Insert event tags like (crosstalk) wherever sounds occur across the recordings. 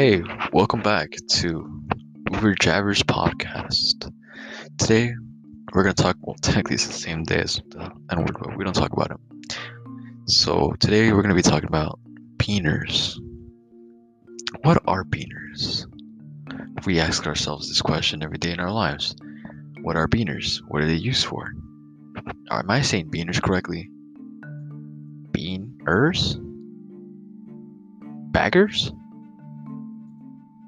Hey, welcome back to Uber Jabbers podcast. Today, we're going to talk, well, technically it's the same day as the N word, but we don't talk about it. So, today we're going to be talking about beaners. What are beaners? We ask ourselves this question every day in our lives. What are beaners? What are they used for? Am I saying beaners correctly? Beaners? Baggers?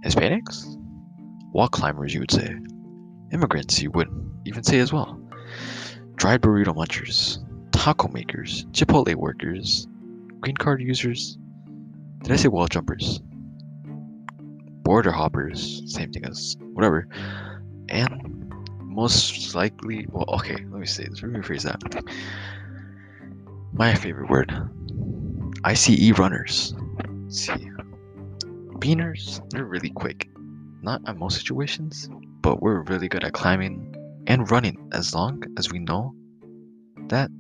Hispanics? Wall climbers, you would say. Immigrants, you wouldn't even say as well. Dried burrito munchers, taco makers, Chipotle workers, green card users. Did I say wall jumpers? Border hoppers, same thing as whatever. And most likely, well, okay, let me say this, let me rephrase that. My favorite word ICE runners. See, beaners, they're really quick. Not at most situations, but we're really good at climbing and running as long as we know that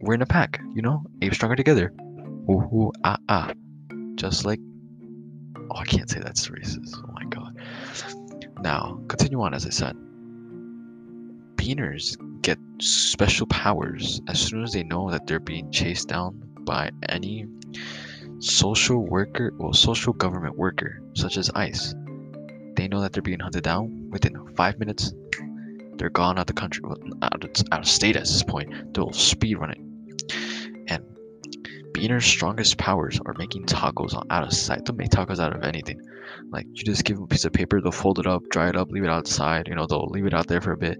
we're in a pack, you know? Ape stronger together. Ooh, ah, ah. Just like. Oh, I can't say that's racist. Oh my god. Now, continue on as I said. Beaners get special powers as soon as they know that they're being chased down by any social worker or social government worker, such as ICE. They know that they're being hunted down within five minutes. They're gone out of the country, out of, out of state at this point. They'll speed run it. And Beaner's strongest powers are making tacos out of sight. They'll make tacos out of anything. Like you just give them a piece of paper, they'll fold it up, dry it up, leave it outside. You know, they'll leave it out there for a bit.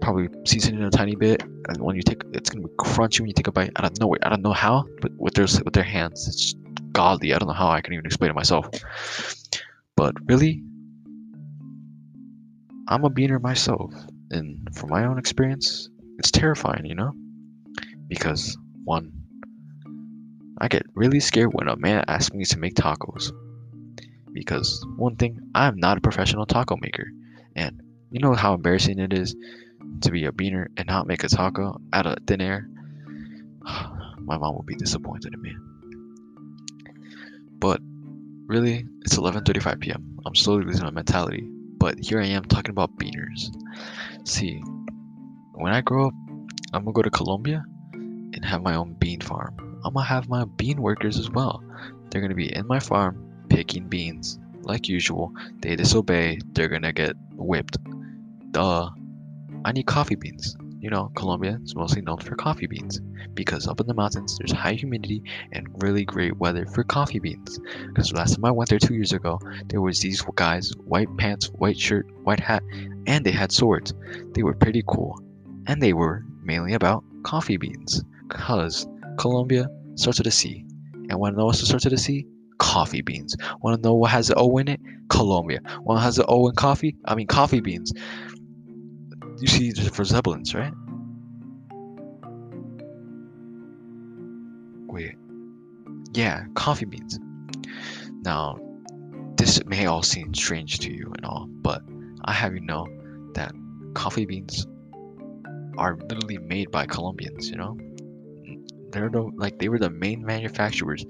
Probably season it a tiny bit, and when you take, it's gonna be crunchy when you take a bite. I don't know, I don't know how, but with their with their hands, it's godly. I don't know how I can even explain it myself. But really, I'm a beaner myself, and from my own experience, it's terrifying, you know, because one, I get really scared when a man asks me to make tacos. Because one thing, I'm not a professional taco maker, and you know how embarrassing it is to be a beaner and not make a taco out of thin air? (sighs) My mom will be disappointed in me. But really, it's 11:35 p.m. I'm slowly losing my mentality, but here I am talking about beaners. See, when I grow up, I'm gonna go to Colombia and have my own bean farm. I'm gonna have my bean workers as well. They're gonna be in my farm picking beans. Like usual, they disobey, they're gonna get whipped. Duh. I need coffee beans. You know, Colombia is mostly known for coffee beans because up in the mountains there's high humidity and really great weather for coffee beans. Because last time I went there two years ago, there was these guys, white pants, white shirt, white hat, and they had swords. They were pretty cool, and they were mainly about coffee beans. Cause Colombia starts with a C, and want to know what starts with a C? Coffee beans. Want to know what has an O in it? Colombia. What has an O in coffee? I mean coffee beans you see the resemblance, right? Wait. Yeah, coffee beans. Now, this may all seem strange to you and all, but I have you know that coffee beans are literally made by Colombians, you know? They're the, like they were the main manufacturers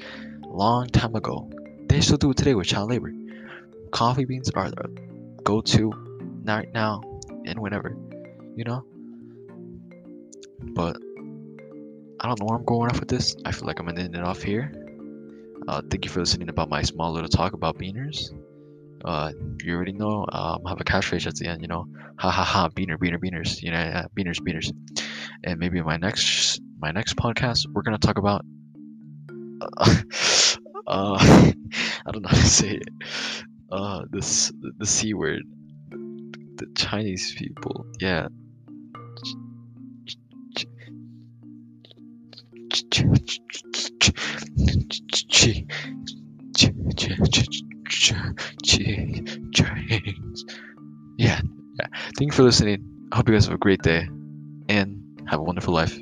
long time ago. They still do it today with child labor. Coffee beans are the go-to right now and whenever you know? But I don't know where I'm going off with this. I feel like I'm ending it off here. Uh, thank you for listening about my small little talk about beaners. Uh, you already know, um, I have a catchphrase at the end, you know, ha ha ha, beaner, beaner, beaners, you know, beaners, beaners. And maybe my next, my next podcast, we're gonna talk about, uh, (laughs) uh (laughs) I don't know how to say it, uh, this, the c word, the Chinese people, yeah, yeah, yeah. Thank you for listening. I hope you guys have a great day and have a wonderful life.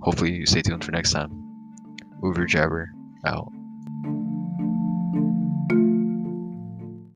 Hopefully, you stay tuned for next time. Uber Jabber out.